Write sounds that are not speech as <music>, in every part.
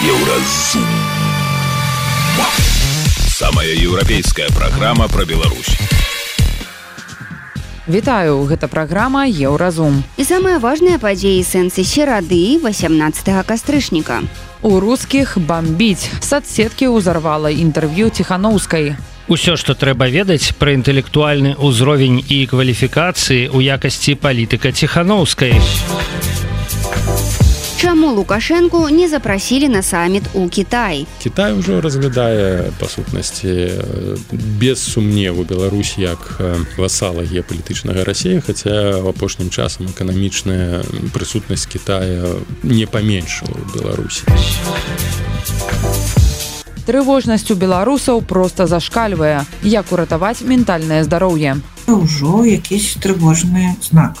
Еўразум. Самая еўрапейская праграма пра Беларусь. Вітаю, гэта праграма Еўразум. І самыя важныя падзеі сэнсы серады 18 кастрычніка. У рускіх бамбіць садсеткі ўзарвала інтэрв'ю ціханаўскай. Усё, што трэба ведаць пра інтэлектуальны ўзровень і кваліфікацыі ў якасці палітыка ціханаўскай. Чаму лукашэнку не запрасілі на саміт у Кітай? Кітай ўжо разглядае па сутнасці без сумневу Беларусь як васала геапалітычнага рассея, хаця ў апошнім часам эканамічная прысутнасць Китая не паменшыла ў Беларусі. Трывожнасць у беларусаў проста зашкальвае, як уратаваць ментальнае здароўе. Ўжо якісь трывожны знак.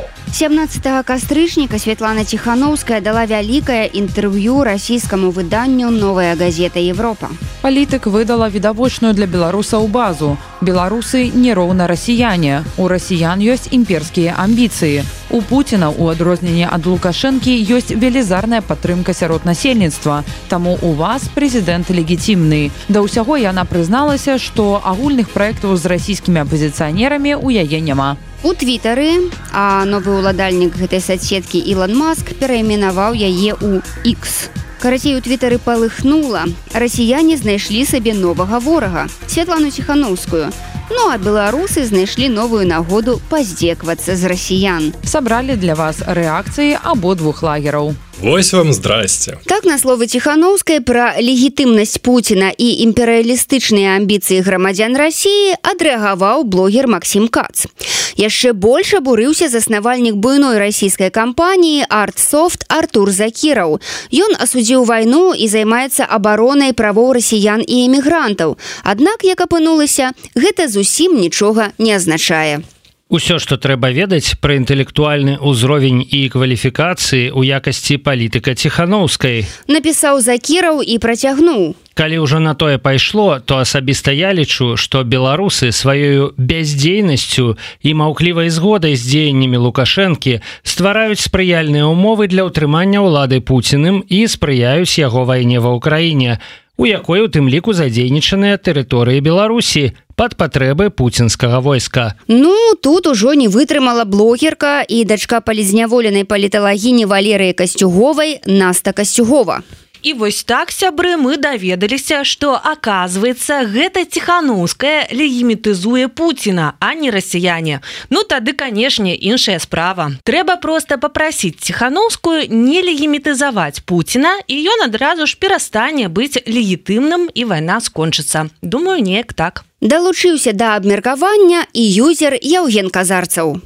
17 кастрычніка Святлана Ціханаўская дала вялікае інтэрв'ю расійскаму выданню новая газета Европа. Палітык выдала відавочную для беларусаў базу. Беларусы нероўна расіяне. У расіян ёсць імперскія амбіцыі. У Пуціна у адрозненне ад лукашэнкі ёсць велізарная падтрымка сярод насельніцтва. Таму у вас прэзідэнт легітимны. Да ўсяго яна прызналася, што агульных праектаў з расійскімі апазіцыянерамі ў яе няма. У твітары а новы ўладальнік гэтай садсеткі Ілан Маск перайменаваў яе ў X. Карацей у твітары палыхнула. Расіяне знайшлі сабе новага ворага, Святлану ціханаўскую. Ну а беларусы знайшлі новую нагоду паздзеквацца з расіян. Сабралі для вас рэакцыі абодвух лагераў. Вось вам здрасце. Так на словы ціханаўскай пра легітымнасць Пуціна і імперыялістычныя амбіцыі грамадзян рассіі адрэагаваў блогер Макссім Кац. Яшчэ больш абурыўся заснавальнік буйной расійскай кампаніі артсофт Артур Закіраў. Ён асудзіў вайну і займаецца абаронай правоў расіян і эмігрантаў. Аднак, як апынулася, гэта зусім нічога не азначае. Усё, што трэба ведаць пра інтэлектуальны ўзровень і кваліфікацыі ў якасці палітыка ціханаўскай. Напісаў закіраў і працягнуў. Калі ўжо на тое пайшло, то асабіста я лічу, што беларусы сваёю бяздзейнасцю і маўклівай згодай з дзеяннямі лукашэнкі ствараюць спрыяльныя ўмовы для ўтрымання ўлады пуціным і спрыяюць яго вайне ва ўкраіне у якой у тым ліку задзейнічаныя тэрыторыі беларусі под патрэбы пуцінскага войска. Ну тут ужо не вытрымала блогерка і дачка палізняволенай паліталагіні валерыі касцюговай наста касцюгова І вось так сябры мы даведаліся, што аказваецца гэта ціханаўская легімітызуе Пуціна, а не расіяне. Ну тады, канешне, іншая справа. Трэба проста папрасіць ціханаўскую не легімітызаваць Пуціна і ён адразу ж перастане быць легітымным і вайна скончыцца. Думаю, неяк так. Далучыўся да абмеркавання і юзер Яўген казарцаў.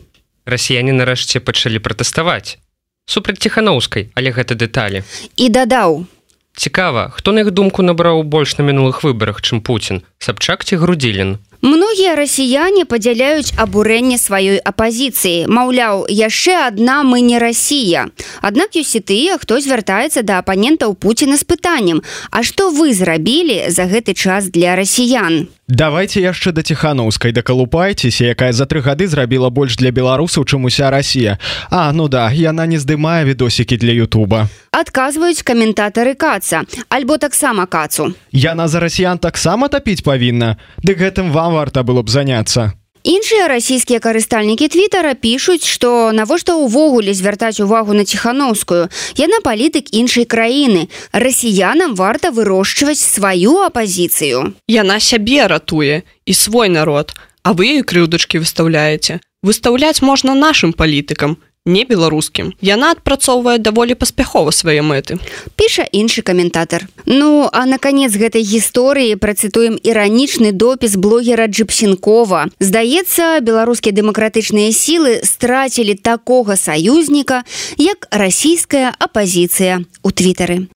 Расіяне нарэшце пачалі пратэставаць. Супраць ціханаўскай, але гэта дэталі. І дадаў, Цікава, хто на іх думку набраў больш на мінулых выбарах, чым Пуін, Сабчак ці грудзілін. Многія расіяне падзяляюць абурэнне сваёй апазіцыі. Маўляў, яшчэ адна мы не Расія. Аднак ёсць і тыя, хто звяртаецца да апанентаў Пуціна з пытаннем: А што вы зрабілі за гэты час для расіян? Давайте яшчэ да ціханаўскай дакалупайцеся, якая за тры гады зрабіла больш для беларусаў, чым уся Расія. А ну да, яна не здымае відосікі для Ютуба. Адказваюць каментатары каца, альбо таксама кацу. Яна за расіян таксама тапіць павінна. Дык гэтым вам варта было б заняцца. Іншыя расійскія карыстальнікі твиттера пішуць, што навошта ўвогуле звяртаць увагу на ціханаўскую. Яна палітык іншай краіны. Расіянам варта вырошчваць сваю апазіцыю. Яна сябе ратуе і свой народ, а вы і крыўдачкі выстаўляеце. Выстаўляць можна нашым палітыкам, не беларускім. Яна адпрацоўвае даволі паспяхова свае мэты. Піша іншы каментатор ну а наконец гэтай гісторыі працытуем іранічны допіс блогера джипсенкова здаецца беларускія дэмакратычныя сілы страцілі такога саюзніка як расійская апазіцыя у твиттары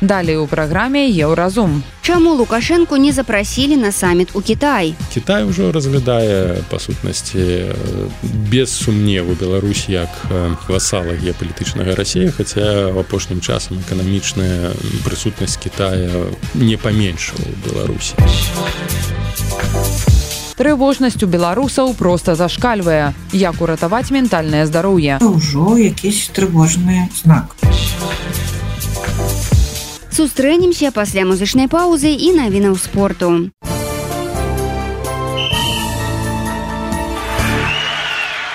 далей у праграме еўразум Чаму лукашенко не запрасілі на саміт у Кітай Кітай ўжо разглядае па сутнасці без сумневу Беларусь як васала геапалітычнага рассея хаця в апошнім часам эканамічная прысутнасць Китая не паменшыла ў Беларусі трывожнасць у беларусаў проста зашкальвае як уратаваць ментальнае здароўе ўжо якісь трывожны знак сустрэнемся пасля музычнай паўзы і навінаў спорту.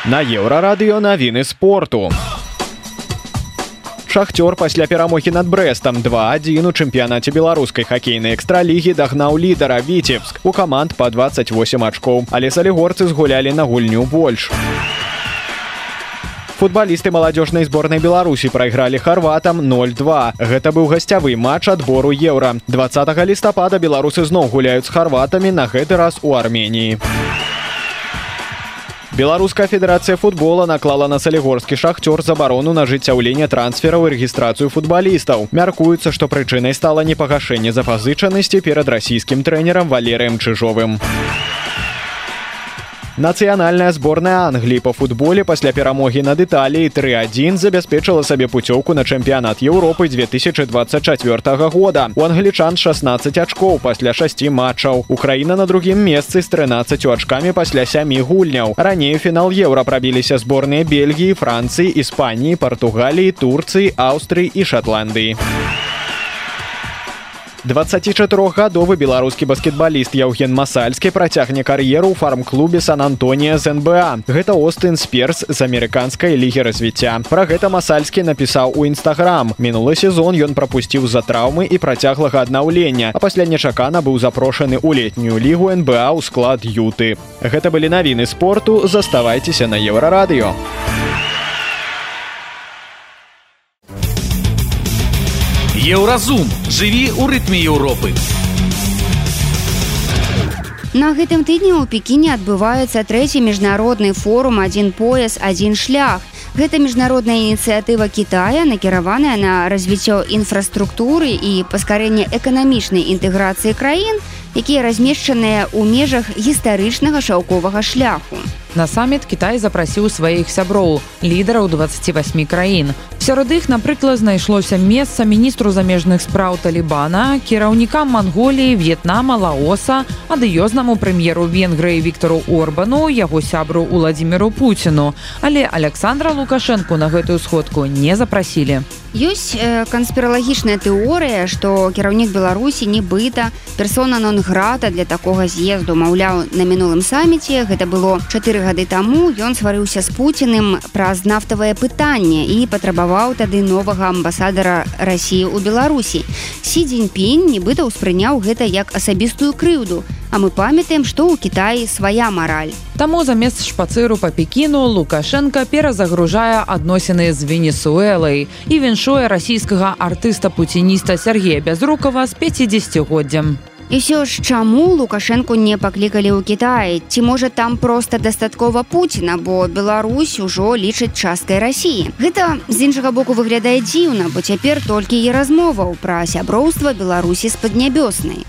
На еўрарадыё навіны спорту. Шахтёр пасля перамогі над брэстам 2-1 у чэмпіянаце беларускай хакейнай экстралігі дагнаў лідара віцебск. У каманд па 28 ачкоў. Але салігорцы згулялі на гульню больш футбалісты маладзёжнай зборнай беларусі прайгралі харватам 02 гэта быў гасцявы матч адбору еўра 20 лістапада беларусы зноў гуляюць з харватамі на гэты раз у армении Беларуская федэрацыя футбола наклала на салігорскі шахцёр забарону на жыццяўленне трансфераў і рэгістрацыю футбалістаў. Мяркуецца, што прычынай стала непагашэнне запазычанасці перад расійскім трэнерам валерыем чыжовым. Нацыянальная зборная Англіі па футболе пасля перамогі над Італіяй 3-1 забяспечыла сабе пуцёўку на чэмпіянат Еўропы 2024 года. У англічан 16 ачкоў пасля 6 матчаў. Украіна на другім месцы з 13 ачкамі пасля сямі гульняў. Раней фінал еўра прабіліся зборныя Бельгіі, Францыі, Іспаніі, Партугаліі, Турцыі, Аўстрыі і Шатландыі. 24гадовы беларускі баскетбаліст Яўген Масальскі працягне кар'еру ў фарм-клубе Сан-Антонія з НБА. Гэта Остын Сперс з амерыканскай лігі развіцця. Пра гэта Масальскі напісаў у нстаграм. Мінулы сезон ён прапусціў з-за траўмы і працяглага аднаўлення, а пасля нечакана быў запрошаны ў летнюю лігу НБА ў склад юты. Гэта былі навіны спорту, заставайцеся на еўрарадыё. Еўразум жыві ў рытме Еўропы. На гэтым тыдні ў пекіне адбываецца трэці міжнародны форум адзін пояс адзін шлях. Гэта міжнародная ініцыятыва Китая накіраваная на развіццё інфраструктуры і паскарэнне эканамічнай інтэграцыі краін, якія размешчаныя ў межах гістарычнага шаўковага шляху. На саміт Кітай запрасіў сваіх сяброў, лідараў 28 краін. Сярод іх, напрыклад, знайшлося месца міністру замежных спраў Талібана, кіраўнікам Манголіі, В'етнама, Лаоса, адыёзнаму прэм'еру Венгрыі Віктору Орбану, яго сябру Уладзіміру Пуціну. Але Александра Лукашэнку на гэтую сходку не запрасілі. Ёсць э, канспіралагічная тэорыя, што кіраўнік Беларусі нібыта персона нон-грата для такога з'езду, маўляў, на мінулым саміце гэта было 4 гады таму ён сварыўся з пуціным праз нафтавае пытанне і патрабаваў тады новага амбасадара рассіі ў Беларусі. Сі дзеньпінь нібыта ўспрыняў гэта як асабістую крыўду, А мы памятаем, што ў Кіаі свая мараль. Таму замест шпацыру па пекіну Лукашенко перазагружае адносіны з Венесуэлай і віншуе расійскага артыста-пуцініста Сергея Бязрукова з 50годдзям. І ўсё ж чаму лукашэнку не паклікалі ў Кіаі ці можа там проста дастаткова Пуціна бо Беларусь ужо лічыць часткай рассіі Гэта з іншага боку выглядае дзіўна бо цяпер толькі і размоваў пра сяброўства беларусі з паднябёснай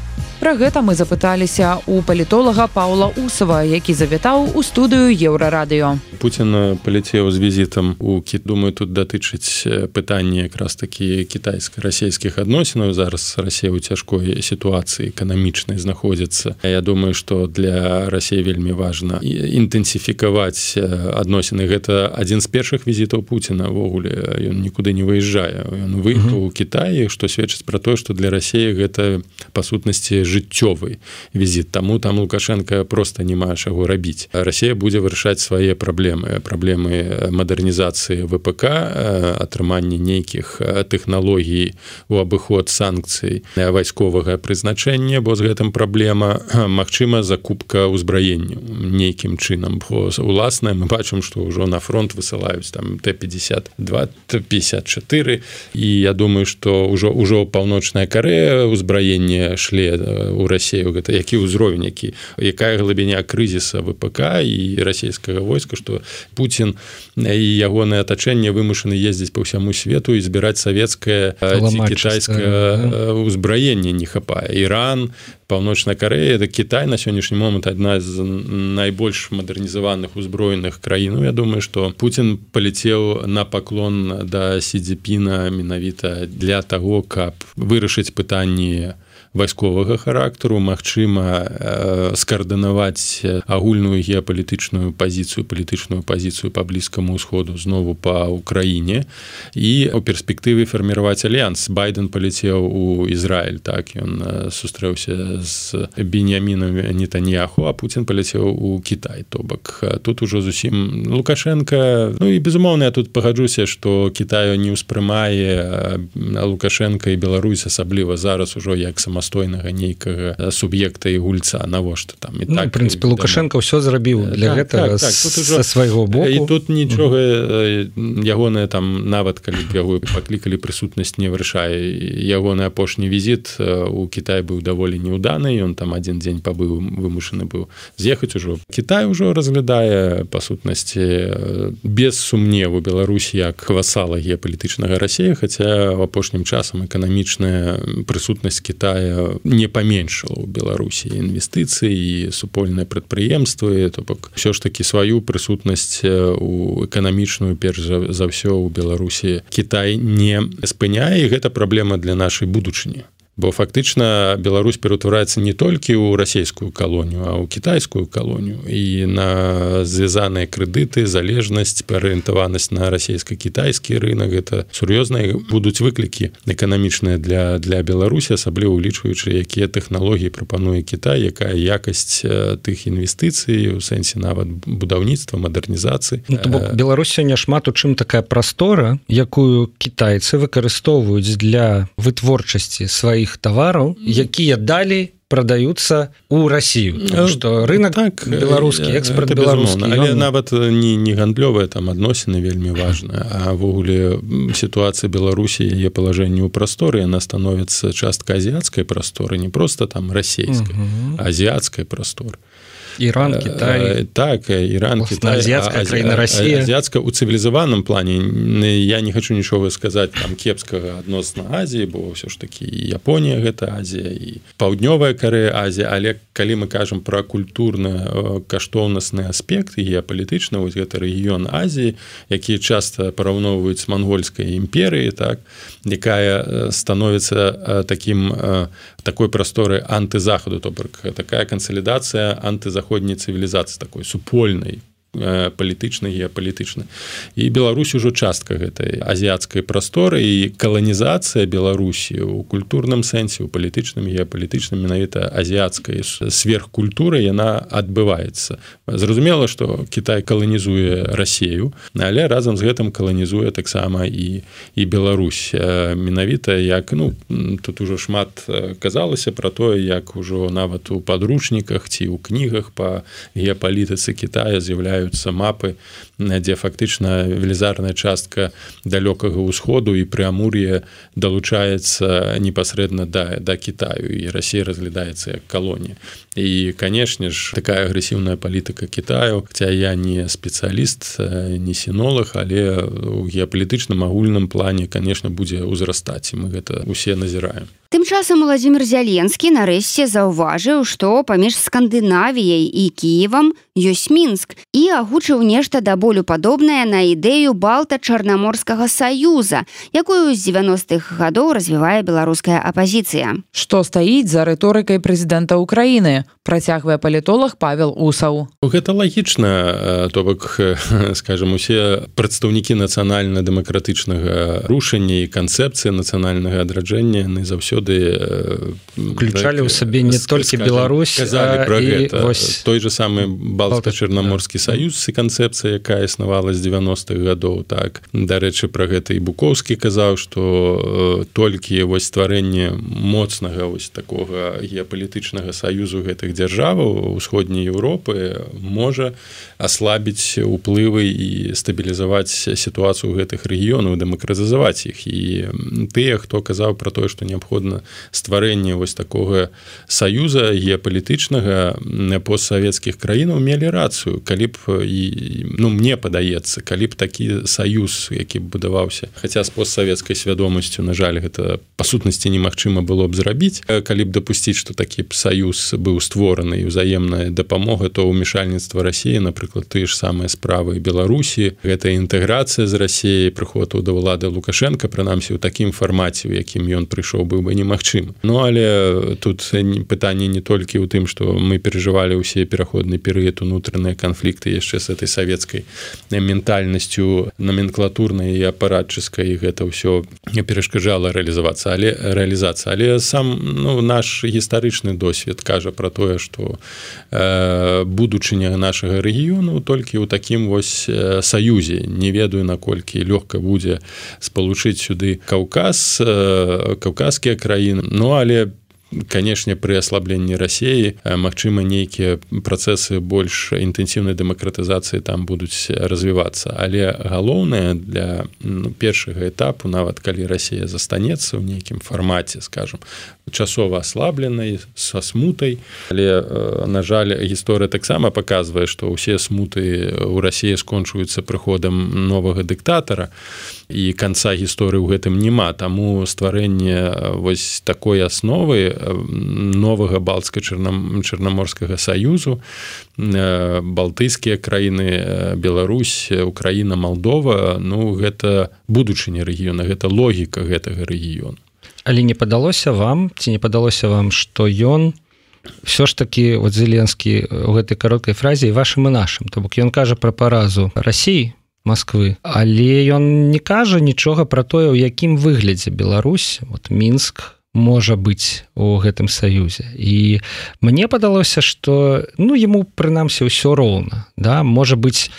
Пра гэта мы запыталіся у палітолага Паўла Усава, які завітаў у студыю еўрарадыё. Пуін паляцеў з візітам у кіт думаю тут датычыць пытанне якраз такі кітайска-расійскіх адносінаў зараз рассея ў цяжкой сітуацыі эканамічнай знаходзіцца. Я думаю, што для рассеі вельмі важна інтэнсіфікаваць адносіны гэта адзін з першых візітаў Пуціна ўвогуле ён нікуды не выязджае. Ён выехаў у Кіаі, што сведчыць пра тое, што для рассеі гэта па сутнасці жыццёвы візіт. Таму там лукашенко просто не мае чаго рабіць. Росія будзе вырашаць свае праблемы. Праблемы мадэрнізацыі ВПК атрыманне нейкіх тэхналогій у абыход санкцый вайсковага прызначэння бо з гэтым праблема. Мачыма закупка ўзбраенню нейкім чынам. Уласна мы бачым што ўжо на фронт высылаюць там т52 54 і я думаю што ўжо ўжо паўночная карея ўзбраенне шле у рассею гэта які ўзровень які якая глыбіня крызіса ВПК і расійскага войска что Путін і ягонае атачэнне вымушаны ездзіць по ўсяму свету і збіраць савецкае кітайскае ўзбраенне не хапае Іран паўночная Карея это Кітай на сённяшні момант адна з найбольш мадэрнізаваных узброеных краін Я думаю что Путін паляцеў на паклон да сидзепіна менавіта для того каб вырашыць пытанні вайсковага характару Мачыма э, скаардынаваць агульную геапалітычную пазіцыю палітычную пазіцыю по блізкаму ўсходу знову по Украіне і у перспектыве фарміраваць альянс. Байден паляцеў у Ізраиль так ён сустрэўся з беньямінам нетаньяху а Путін паляцеў у Кітай. То бок тут ужо зусім лукашенко Ну і безумоўна я тут пагаджуся что Китаю не ўспрымае лукашенко і Беларусь асабліва зараз ужо як сама самастойнага нейкага суб'екта і гульца. Навошта там? І ну, так прынпе лукашенко ўсё зрабіў для так, гэтага так, так, ужо... свайго боку. і тут нічога ягоная там нават калі яго паклікалі прысутнасць не вырашае. Ягоны апошні візіт у Кітай быў даволі неуданы ён там адзін дзень пабыў вымушаны быў з'ехаць ужо. Кітай ужо разглядае па сутнасці без сумневу Беларусь як васала геапалітычнага рассея хаця апошнім часам эканамічная прысутнасць Китая не паменшала ў беларусі інвестыцыі і супольныя прадпрыемствы то бок все ж таки сваю прысутнасць у эканамічную перш за, ўсё ў беларусі Кітай не спыняе гэта праблема для нашай будучыні бо фактычна Беларусь ператвараецца не толькі ў расійскую калонію а ў кітайскую калонію. І на звязаныя крэдыты залежнасць паарыентаванасць на расійска-кітайскі рынок гэта сур'ёзныя будуць выклікі эканамічныя для для Беларусі асабліва улічваючы якія тэхналогіі прапануе Кітай якая якасць тых інвестыцый у сэнсе нават будаўніцтва мадэрнізацыі. Ну, Беларусь сёння шмат у чым такая прастора якую кітайцы выкарыстоўваюць для вытворчасці сваіх сваіх тавараў якія далі продаются у Россию. Что рынок так беларускі экспорт беларускі але нават не не гандлёвая там адносіны вельмі важная авогуле сітуацыя беларусі яе палажэнне ў прасторы она становіцца частка азіяцкай прасторы не просто там расійскай азіяцкай прасторы Іран Кітай так Іран азіцкая краіна Росія азіцка у цывілізаваным плане я не хочу нічога сказаць там кепскага адносна Азіі бо ўсё ж такі Японія гэта Азія і паўднёвая Карея Азія але калі мы кажам пра культурна каштоўнасны аспект геапалітычна вось гэта рэгіён Азіі якія часта параўноўваюць з мангольскай імперыі так якая становіцца таким такой прасторы антызахаду то бок такая кансалідацыя антызаходняй цывілізацыі такой супольнай палітычна геапалітычна і Беларусь ужо частка гэтай азіяцкай прасторы і каланізацыя Беларусі у культурным сэнсе у палітычным геапалітычным менавіта азіяцкай сверхкультуры яна адбываецца. Зразумела што Кітай каланізуе рассею але разам з гэтым каланізуе таксама і і Беларусь. Менавіта як ну тут ужо шмат казалася про тое як ужо нават у падручніках ці ў кнігах по геапалітыцы Китая з'яўляюць з'яўляюцца мапы дзе фактычна велізарная частка далёкага ўсходу і прыамур'е далучаецца непасрэдна да да Китаю і Росія разглядаецца як калонія. І канешне ж такая агрэсіўная палітыка Китаю хаця я не спецыяліст не сінолог але у геапалітычным агульным плане конечно будзе ўзрастаць і мы гэта усе назіраем. Тым часам владимир зяленскі нарэшце заўважыў што паміж скандынавіяй і кіевам ёсць мінск і агучыў нешта да болю падобнае на ідэю балта-чарнаморскага саюза якую з 90-х гадоў развівае беларуская апазіцыя. Што стаіць за рыторыкай прэзідэнта Украіны працягвае палітолог павел усаў. Гэта лагічна то бок скажем усе прадстаўнікі нацыянальна-дэмакратычнага рушання і канцэпцыі нацыянальнага адраджэння яны заўсёды включалі ў сабе не толькі Беларусь про той же самы балта-чарнаморскі саюз і канцэпцыя якая існавала з 90-х гадоў так. Дарэчы про гэта і буковскі казаў что э, толькі вось стварэнне моцнага вось такога геапалітычнага саюзу гэтых дзяржаваў усходняй Еўропы можа аслабіць уплывы і стабілізаваць сітуацыю гэтых рэгіёнаў дэмакратызаваць іх. І тыя хто казаў про тое неабходна неабходна стварэнне вось такога саюза геапалітычнага постсавецкіх краінаў мелі рацыю калі б і ну мне падаецца. Калі б такі саюз які будаваўся. Хаця з постсавецкай свядомасцю на жаль гэта па сутнасці немагчыма было б зрабіць. Калі б дапусціць што такі б саюз быў створаны і ўзаемная дапамога то ўмешальніцтва Росіі напрыклад ты ж самыя справы Беларусі гэта інтэграцыя з рассіяй прыходу да ўлады лукашенко прынамсі ў такім фармаце у якім ён прыйшоў быў бы немагчым Ну але тут пытанне не толькі ў тым што мы перажывалі ўсе пераходны перыяд унутраныя канфлікты яшчэ з этой савецкай ментальнасцю номенклатурнай і апаратчыскай гэта ўсё не перашкаджала рэалізавацца. Але рэалізацыя але сам ну наш гістарычны досвед кажа про тое что э, будучыня нашага рэгіёну толькі ў такім вось э, саюзе. Не ведаю наколькі лёгка будзе спалучыць сюды каўказ э, каўказскія краіны. Ну але по канешне пры аслабленні рассеі магчыма нейкія працэсы больш інтэнсіўнай дэмакратызацыі там будуць развівацца але галоўнае для ну, першага этапу нават калі Росія застанецца ў нейкім фармаце скажем часова аслабленай са смутай але на жаль гісторыя таксама показвае што ўсе смуты ў рассіі скончваюцца прыходам новага дыктатара і канца гісторыі ў гэтым няма. Таму стварэнне вось такой асновы новага балцка-чарнам чарнаморскага саюзу балтыйскія краіны Беларусь Украіна Малдова ну гэта будучыня рэгіёна гэта логіка гэтага рэгіёну але не падалося вам ці не падалося вам што ён все ж таки вот зеленскі у гэтай кароткай фразе вашым і нашим то бок ён кажа пра паразу Росіі Москвы. Але ён не кажа нічога пра тое у якім выглядзе Беларусь. Вот мінск можа быць у гэтым саюзе. І мне падалося что ну ему прынамсі ўсё роўна да. Можа быть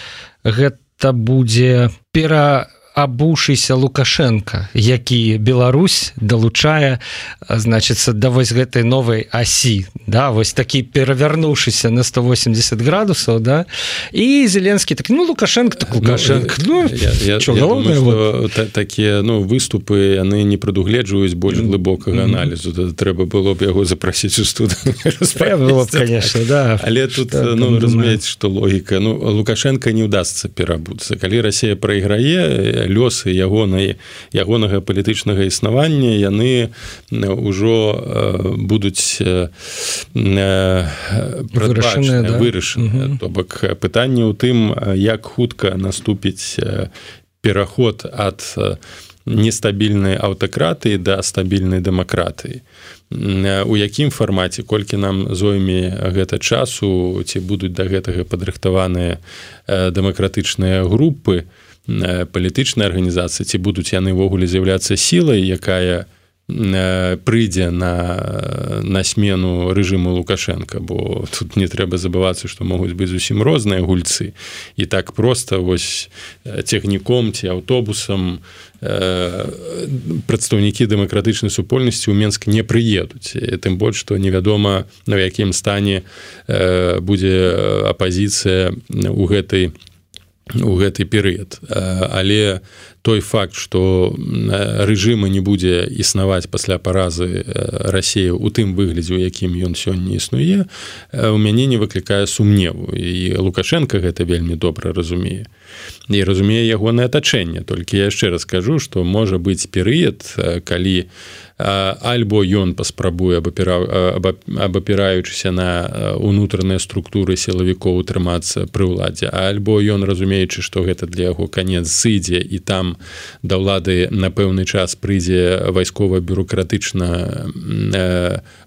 гэта будзе пера абушыся лукашенко які Беларусь далучае значится да вось гэтай новой асі. Да вось такі перавярнуўшыся на 180 градусаў да. І зеленскі так ну лукашенко так лукашенко. Ну, ну, такія ну выступы яны не прадугледжваюць больш глыбокага аналізу трэба было б яго запрасіць у студ <laughs> конечно да. Але тут так, ну, разумець что логіка ну лукашенко не удастся перабуцца калі Россия прайграе лёсы ягонай ягонага палітычнага існавання яны ўжо будуць вырашаны то бок пытанне ў тым як хутка наступіць пераход ад нестабільнай аўтакратыі да стабільнай дэмакратыі. У якім фармаце колькі нам зойме гэта часу ці будуць да гэтага падрыхтаваныя дэмакратычныя групы то палітычнай арганізацыі ці будуць яны ўвогуле з'яўляцца сілай якая прыйдзе на на смену рэжыму лукашенко бо тут не трэба забывацца што могуць быць зусім розныя гульцы. І так просто вось цягніком ці аўтобусам прадстаўнікі дэмакратычнай супольнасці ў менск не прыедуць. Тым больш што невядома на якім стане будзе апазіцыя у гэтай у у гэты перыяд. Але той факт что рэжыма не будзе існаваць пасля паразы рассея у тым выглядзе у якім ён сёння існуе у мяне не выклікае сумневу. І лукашенко гэта вельмі добра разумее. І разумее ягонае атачэнне. Толькі яшчэ раз скажу что можа быць перыяд калі у альбо ён паспрабуе абапіраючыся на унутраныя структуры сілавікоў утрымацца пры ўладзе. Альбо ён разумеючы што гэта для яго канец сыдзе і там да ўлады на пэўны час прыйдзе вайскова-бюрократычна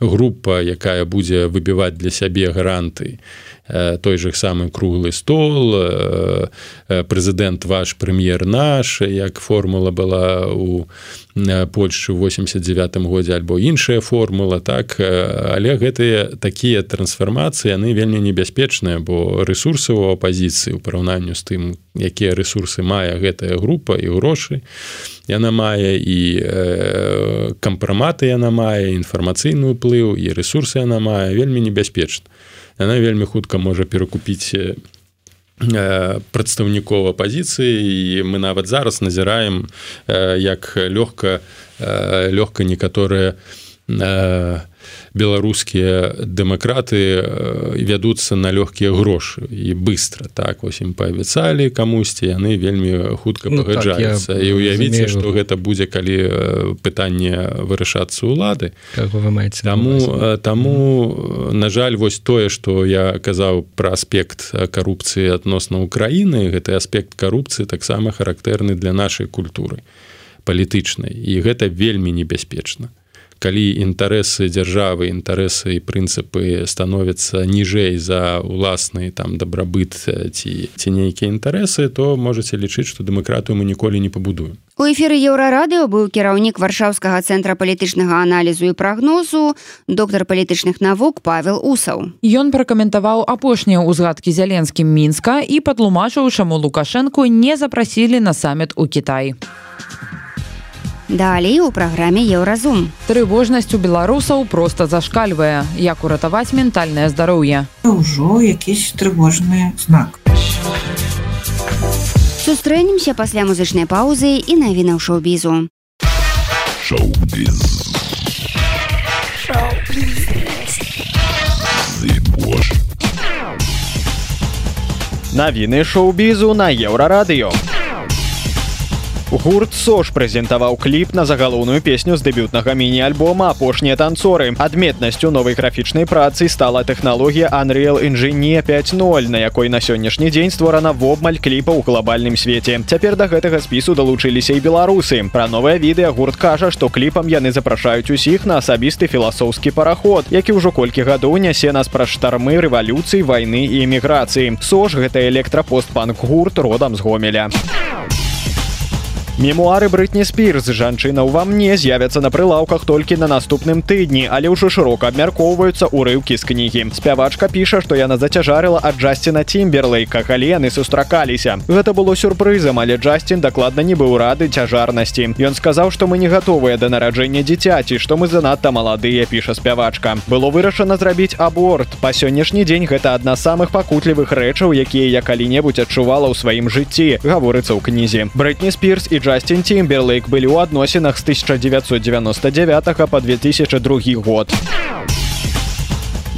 група якая будзе выбіваць для сябе гаранты той же самы круглы стол прэзідэнт ваш прэм'ер наш як формула была у Польшчы 89 годзе альбо іншая формула так? Але гэтыя такія трансфармацыі яны вельмі небяспечныя бо ресурсы у апозіцыі ў параўнанню з тым якія ресурсы мае гэтая група і грошы яна мае і кампраматы яна мае інфармацыйны ўплыў і ресурсы яна мае вельмі небяспечна яна вельмі хутка можа перакупіць прадстаўнікоў апозіцыі і мы нават зараз назіраем як лёгка лёгка некаторыя э, беларускія дэмакраты вядуцца на лёгкія грошы. І быстро так вось ім паабяцалі камусьці яны вельмі хутка ну, пагаджаюцца. Так, і уявіце што гэта будзе калі пытанне вырашацца ўлады вы маеце таму таму на жаль вось тое што я казаў пра аспект карупцыі адносна Украіны гэты аспект карупцыі таксама характэрны для нашай культуры палітычнай. І гэта вельмі небяспечна калі інтарэсы дзяржавы інтарэсы і прынцыпы становяцца ніжэй за уласны там дабрабыт ці ці нейкія інтарэсы то можете лічыць што дэмакратыю мы ніколі не пабудуем. У эфіры еўрарадыо быў кіраўнік варшаўскага цэнтра палітычнага аналізу і прагнозу доктар палітычных навук павел усаў. Ён пракаментаваў апошнія ўзгадкі зяленскім мінска і патлумачыў чаму лукашэнку не запрасілі на саміт у Кітай. у Далей у праграме еўразум. Трывожнасць у беларусаў проста зашкальвае, як уратаваць ментальнае здароўе. Ужо якісь трывожны знак. Сустрэнемся пасля музычнай паўзы і навінаў шоу-бізу. Навіны шоу-бізу на еўрарадыё гурт сош прэзентаваў кліп на загалоўную песню з дэбютнага міні-альбома апошнія танцоры адметнасцю новай графічнай працы стала тэхналогія unreal інжыне 50 на якой на сённяшні дзень створана вобмаль кліпа ў глобальным свеце. Цяпер да гэтага спісу далучыліся і беларусы. Пра новае відэа гурт кажа што кліпам яны запрашаюць усіх на асабісты філасофскі параход які ўжо колькі гадоў нясе нас праз штармы рэвалюцыі вайны і эміграцыі. Сош гэта электрапостпанк гурт родам з гомеля. а Мемуары брытні спірс жанчына ўва мне з'явяцца на прылаўках толькі на наступным тыдні, але ўжо шырока абмяркоўваюцца ўрыўкі з кнігі. Спявачка піша, што яна зацяжарыла ад Джасціна Тімберлейка, калі яны сустракаліся. Гэта было сюрпрызам, але Джасцін дакладна не быў рады цяжарнасці. Ён сказаў, што мы не гатовыя да нараджэння дзіцяці, што мы занадта маладыя, піша спявачка. Было вырашана зрабіць аборт. Па сённяшні дзень гэта адна самых пакутлівых рэчаў, якія я калі-небудзь адчувала ў сваім жыцці, гаворыцца ў кнізе. Брытні спірс і Джастин Тимберлейк былі ў адносінах з 1999 по 2002 год.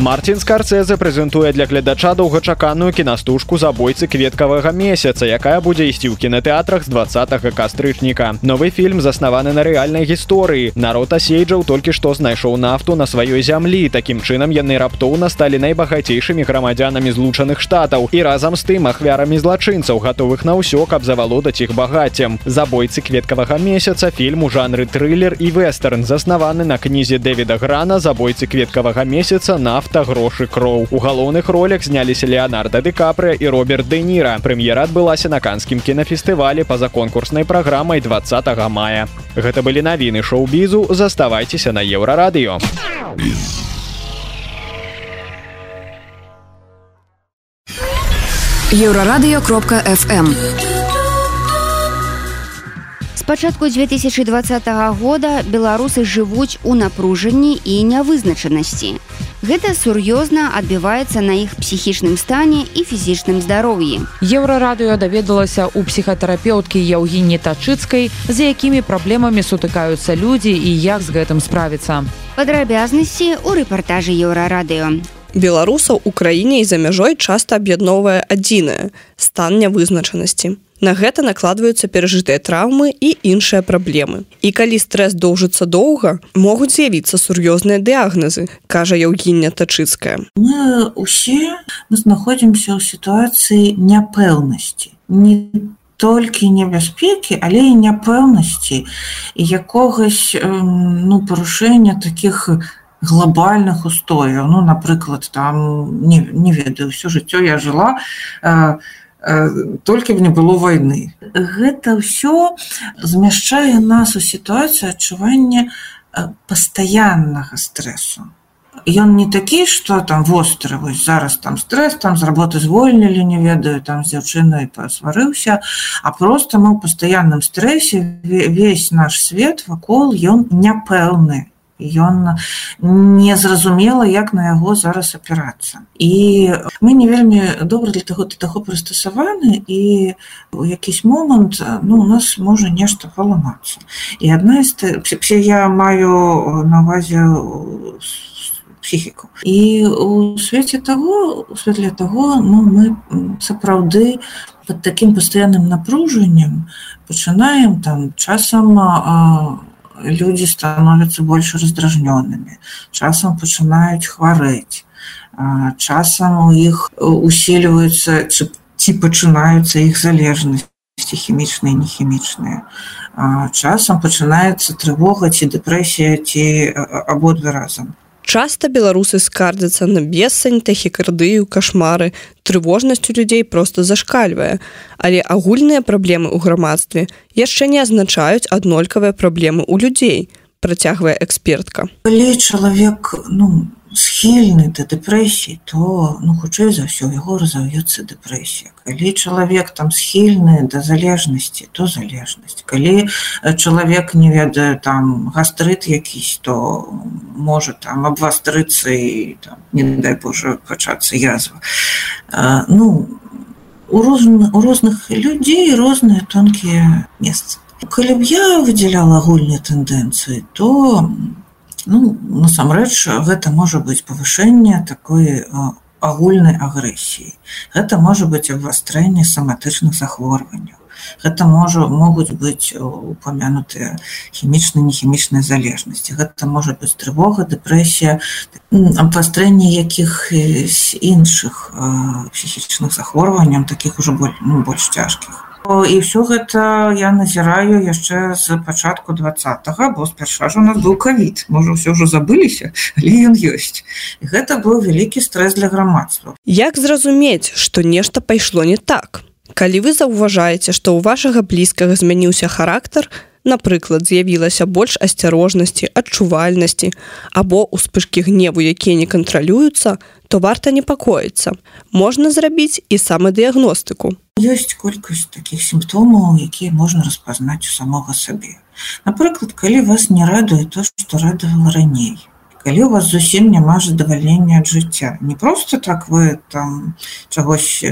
Мартин Скарцезе прэзентуе для гледача доўгачаканую кінастужку забойцы кветкавага месяца, якая будзе ісці ў кінотэатрах з 20 кастрычніка. Новы фільм заснаваны на рэальнай гісторыі. Народ асейджаў толькі што знайшоў нафту на сваёй зямлі. Такім чынам яны раптоўна сталі найбагацейшымі грамадзянамі злучаных штатаў і разам з тым ахвярамі злачынцаў, гатовых на ўсё, каб завалодаць іх багаццем. Забойцы кветкавага месяца фільм у жанры трылер і вестэрн заснаваны на кнізе Дэвіда Грана забойцы кветкавага месяца на нафта грошы кроў. У галоўных ролях зняліся леонарда декапры і роберт дэніра прэм'ера адбылася на канскім кінафестывалі па-за конкурснай праграмай 20 мая. Гэта былі навіны шоу-бізу. Заставайцеся на еўрарадыё. Еўрарадыё кропка fm пачатку 2020 года беларусы жывуць у напружанні і нявызначанасці. Гэта сур'ёзна адбіваецца на іх псіхічным стане і фізічным здароўі. Еўрарадыё даведалася ў псіхатэрапеўткі Яўгіні Тачыцкай, з якімі праблемамі сутыкаюцца людзі і як з гэтым справіцца. Падрабязнасці ў рэпартажы еўрарадыё. Беларусаў у краіне і за мяжой часта аб'ядноўвае адзінае стан нявызначанасці. На гэта накладваюцца перажытыя траўмы і іншыя праблемы. І калі стрэс доўжыцца доўга, могуць з'явіцца сур'ёзныя дыягназы, кажа Яўгіння Тачыцкая. Мы усе мы знаходзімся ў сітуацыі няпэўнасці. Не толькі небяспекі, але і няпэўнасці і якогось ну, парушэння таких глобальных устояў. Ну, напрыклад, там не, не ведаю, ўсё жыццё я жыла, э, толькі б не было войны. Гэта ўсё змяшчае нас у сітуацыю адчування пастаяннага стрессу Ён не такі что там востры вось зараз там стресс там з работы звольнілі не ведаю там з дзяўчынай пасварыўся а просто мы ў пастаянным стрэсе весь наш свет вакол ён няпэўны ён незразумела як на яго зараз апірацца. І мы не вельмі добра для таго ты таго прыстасаваны і у якісь момант ну у нас можа нешта паламацца. І адна з все я маю на увазе псіхіку. І у свеце того у святле того ну мы сапраўды под таким пастаянным напружаннем пачынаем там часам а, люди становятся больше раздражненными часам пачынаюць хварэць часам у іх усиливаются ці пачынаюцца іх залежнасці хімічныя нехімічныя часам пачынаецца трывога ці дэпрэсія ці абодва разам Часта беларусы скардзяцца на бессань тахікардыю кашмары трывожнасць у людзей просто зашкальвае але агульныя праблемы ў грамадстве яшчэ не азначаюць аднолькавыя праблемы ў людзей працягвае экспертка. Калі чалавек ну схільны да дэпрэсіі то ну хутчэй за ўсё яго разаўецца дэпрэсія. Калі чалавек там схільны да залежнасці то залежнасць. Калі чалавек не ведае там гастрыт якісь то можа там абвастрыцца і там, не дай Божа пачацца язва. Ну у розных у розных людзей розныя тонкія месцы калі б я выдзяляла агульныя тэндэнцыі то Ну, насамрэч гэта можа быць павышэнне такой агульнай агрэсіі. Гэта можа быць абвастрэнне саматычных захворванняў. Гэта можа могуць быць упамянутыя хімічныя нехімічныя залежнасці. Гэта можа быць трывога, дэпрэсія, абвастрэнне якіх іншых псіхічных захворванняў, такіх ужо больш, ну, больш цяжкіх і ўсё гэта я назіраю яшчэ з пачатку два бо спярша ж у нас быў кавід. Можа ўсё ўжо забыліся але ён ёсць. І гэта быў вялікі стрэс для грамадства. Як зразумець што нешта пайшло не так? Калі вы заўважаеце што ў вашага блізкага змяніўся характар напрыклад з'явілася больш асцярожнасці адчувальнасці або успышкі гневу якія не кантралююцца то варта непакоіцца можна зрабіць і самадыягностыку. Ёсць колькасць таких сімптомаў якія можна распазнаць у самога сабе. Напрыклад калі вас не радуе то что радавала раней. Калі у вас зусім няма задавальнення ад жыцця. Не просто так вы там чагось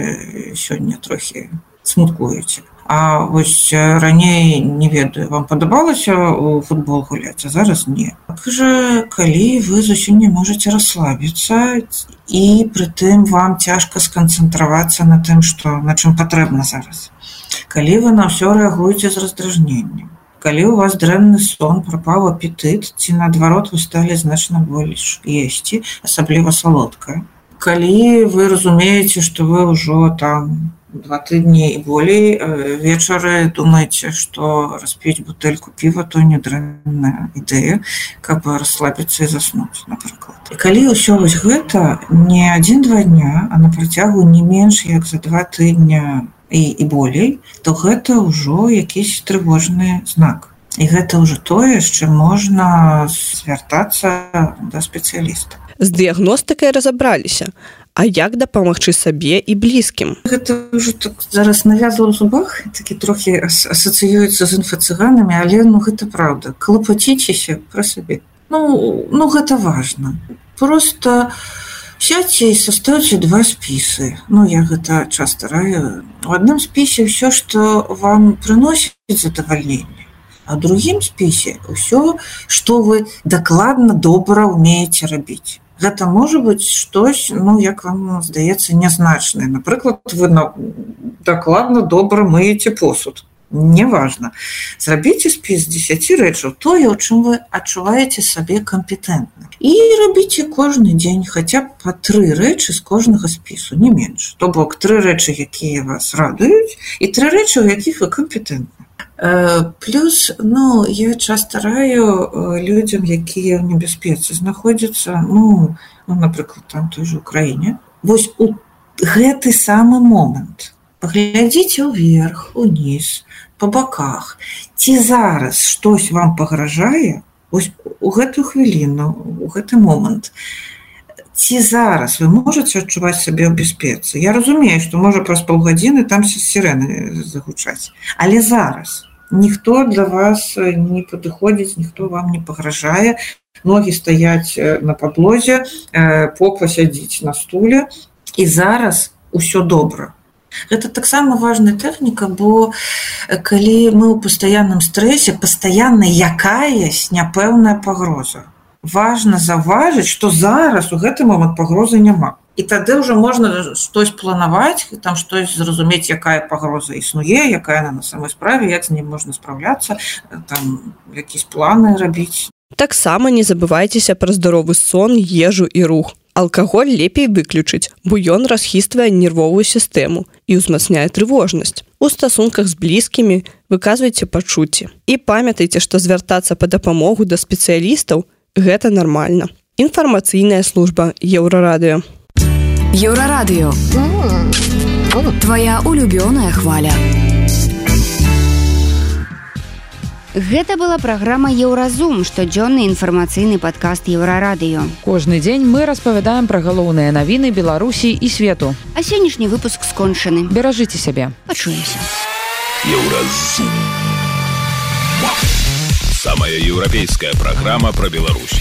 сёння трохі смуткуеце А вось раней не ведаю вам падабалася у футбол гуляць а зараз не. Так жа калі вы зусім не можете расслабіцца і прытым вам цяжка сканцэнтравацца на тым што на чым патрэбна зараз? Калі вы на ўсё рэагуеце з раздражненнем? Калі у вас дрэнны сон прапаў апетыт ці наадварот вы сталі значна больш есці асабліва салодка калі вы разумееце што вы ўжо там два тыдні і болей вечары думаеце што распіць бутэльку піва то не дрэнная ідэя каб расслабіцца і заснуць напрыклад і калі ўсё вось гэта не адзін-два дня а на працягу не менш як за два тыдня і, і болей то гэта ўжо якісь трывожны знак. І гэта ўжо тое з чым можна звяртацца да спецыяліста. З дыягностыкай разабраліся. А як дапамагчы сабе і блізкім? Гэта ўжо так зараз навязла ў зубах такі трохі асацыюецца з інфацыганамі але ну гэта праўда. Клапаціцеся пра сабе. Ну ну гэта важно просто сядьце і састаўце два спісы. Ну я гэта часто раю. У адным спісе ўсё што вам прыносіць задавальненне а другім спісе ўсё што вы дакладна добра умееце рабіць гэта можа быць штось ну як вам здаецца нязначнае напрыклад вы на дакладна добра мыеце посуд. Неважно. Зрабіце спіс 10 рэчаў тое у чым вы адчуваеце сабе кампетэнтна і рабіце кожны дзень хаця б па тры рэчы з кожнага спісу не менш то бок тры рэчы якія вас радуюць і тры рэчы у якіх вы кампетэнтны плюс ну я часто раю людям якія в небяспецы знаходзяцца ну, ну напрыклад там той же украіне вось у гэты самы момант. Паглядзіце ўверх уніз по баках. Ці зараз штось вам пагражае? У гэтую хвіліну у гэты момант. Ці зараз вы можете адчуваць сабе ў бяспецы? Я разумею што можа праз паўгадзіны там сірены загучаць. Але зараз? у ніхто для вас не падыходзіць ніхто вам не пагражае ногі стаяць на падлозе попа сядзіць на стуле і зараз усё добра Гэта таксама важная тэхніка, бо калі мы ў пастаянным стрэсе пастаянна якаясь няпэўная пагроза. Важна заўважыць, што зараз у гэты момант пагрозы няма. І тады ўжо можна штось планаваць там штось зразумець, якая пагроза існуе, якая на на самой справе, як з ним можна спраўляцца там якісь планы рабіць. Таксама не забывайцеся пра здаровы сон, ежу і рух. Алкаголь лепей выключыць, бо ён расхіствае нервовую сістэму і ўзмацняе трывожнасць. У стасунках з блізкімі выказвайце пачуцці. І памятайце, што звяртацца па дапамогу да спецыялістаў гэта нармальна. Інфармацыйная служба еўрарадыё. Еўрарадыё. Твая улюбёная хваля. Гэта была праграма Еўразум, штодзённы інфармацыйны падкаст еўрарадыё. Кожны дзень мы распавядаем пра галоўныя навіны Беларусі і свету. А сённяшні выпуск скончаны. Беражыце сябе. Пачуемся. Еўразум. Самая еўрапейская праграма пра Беларусь.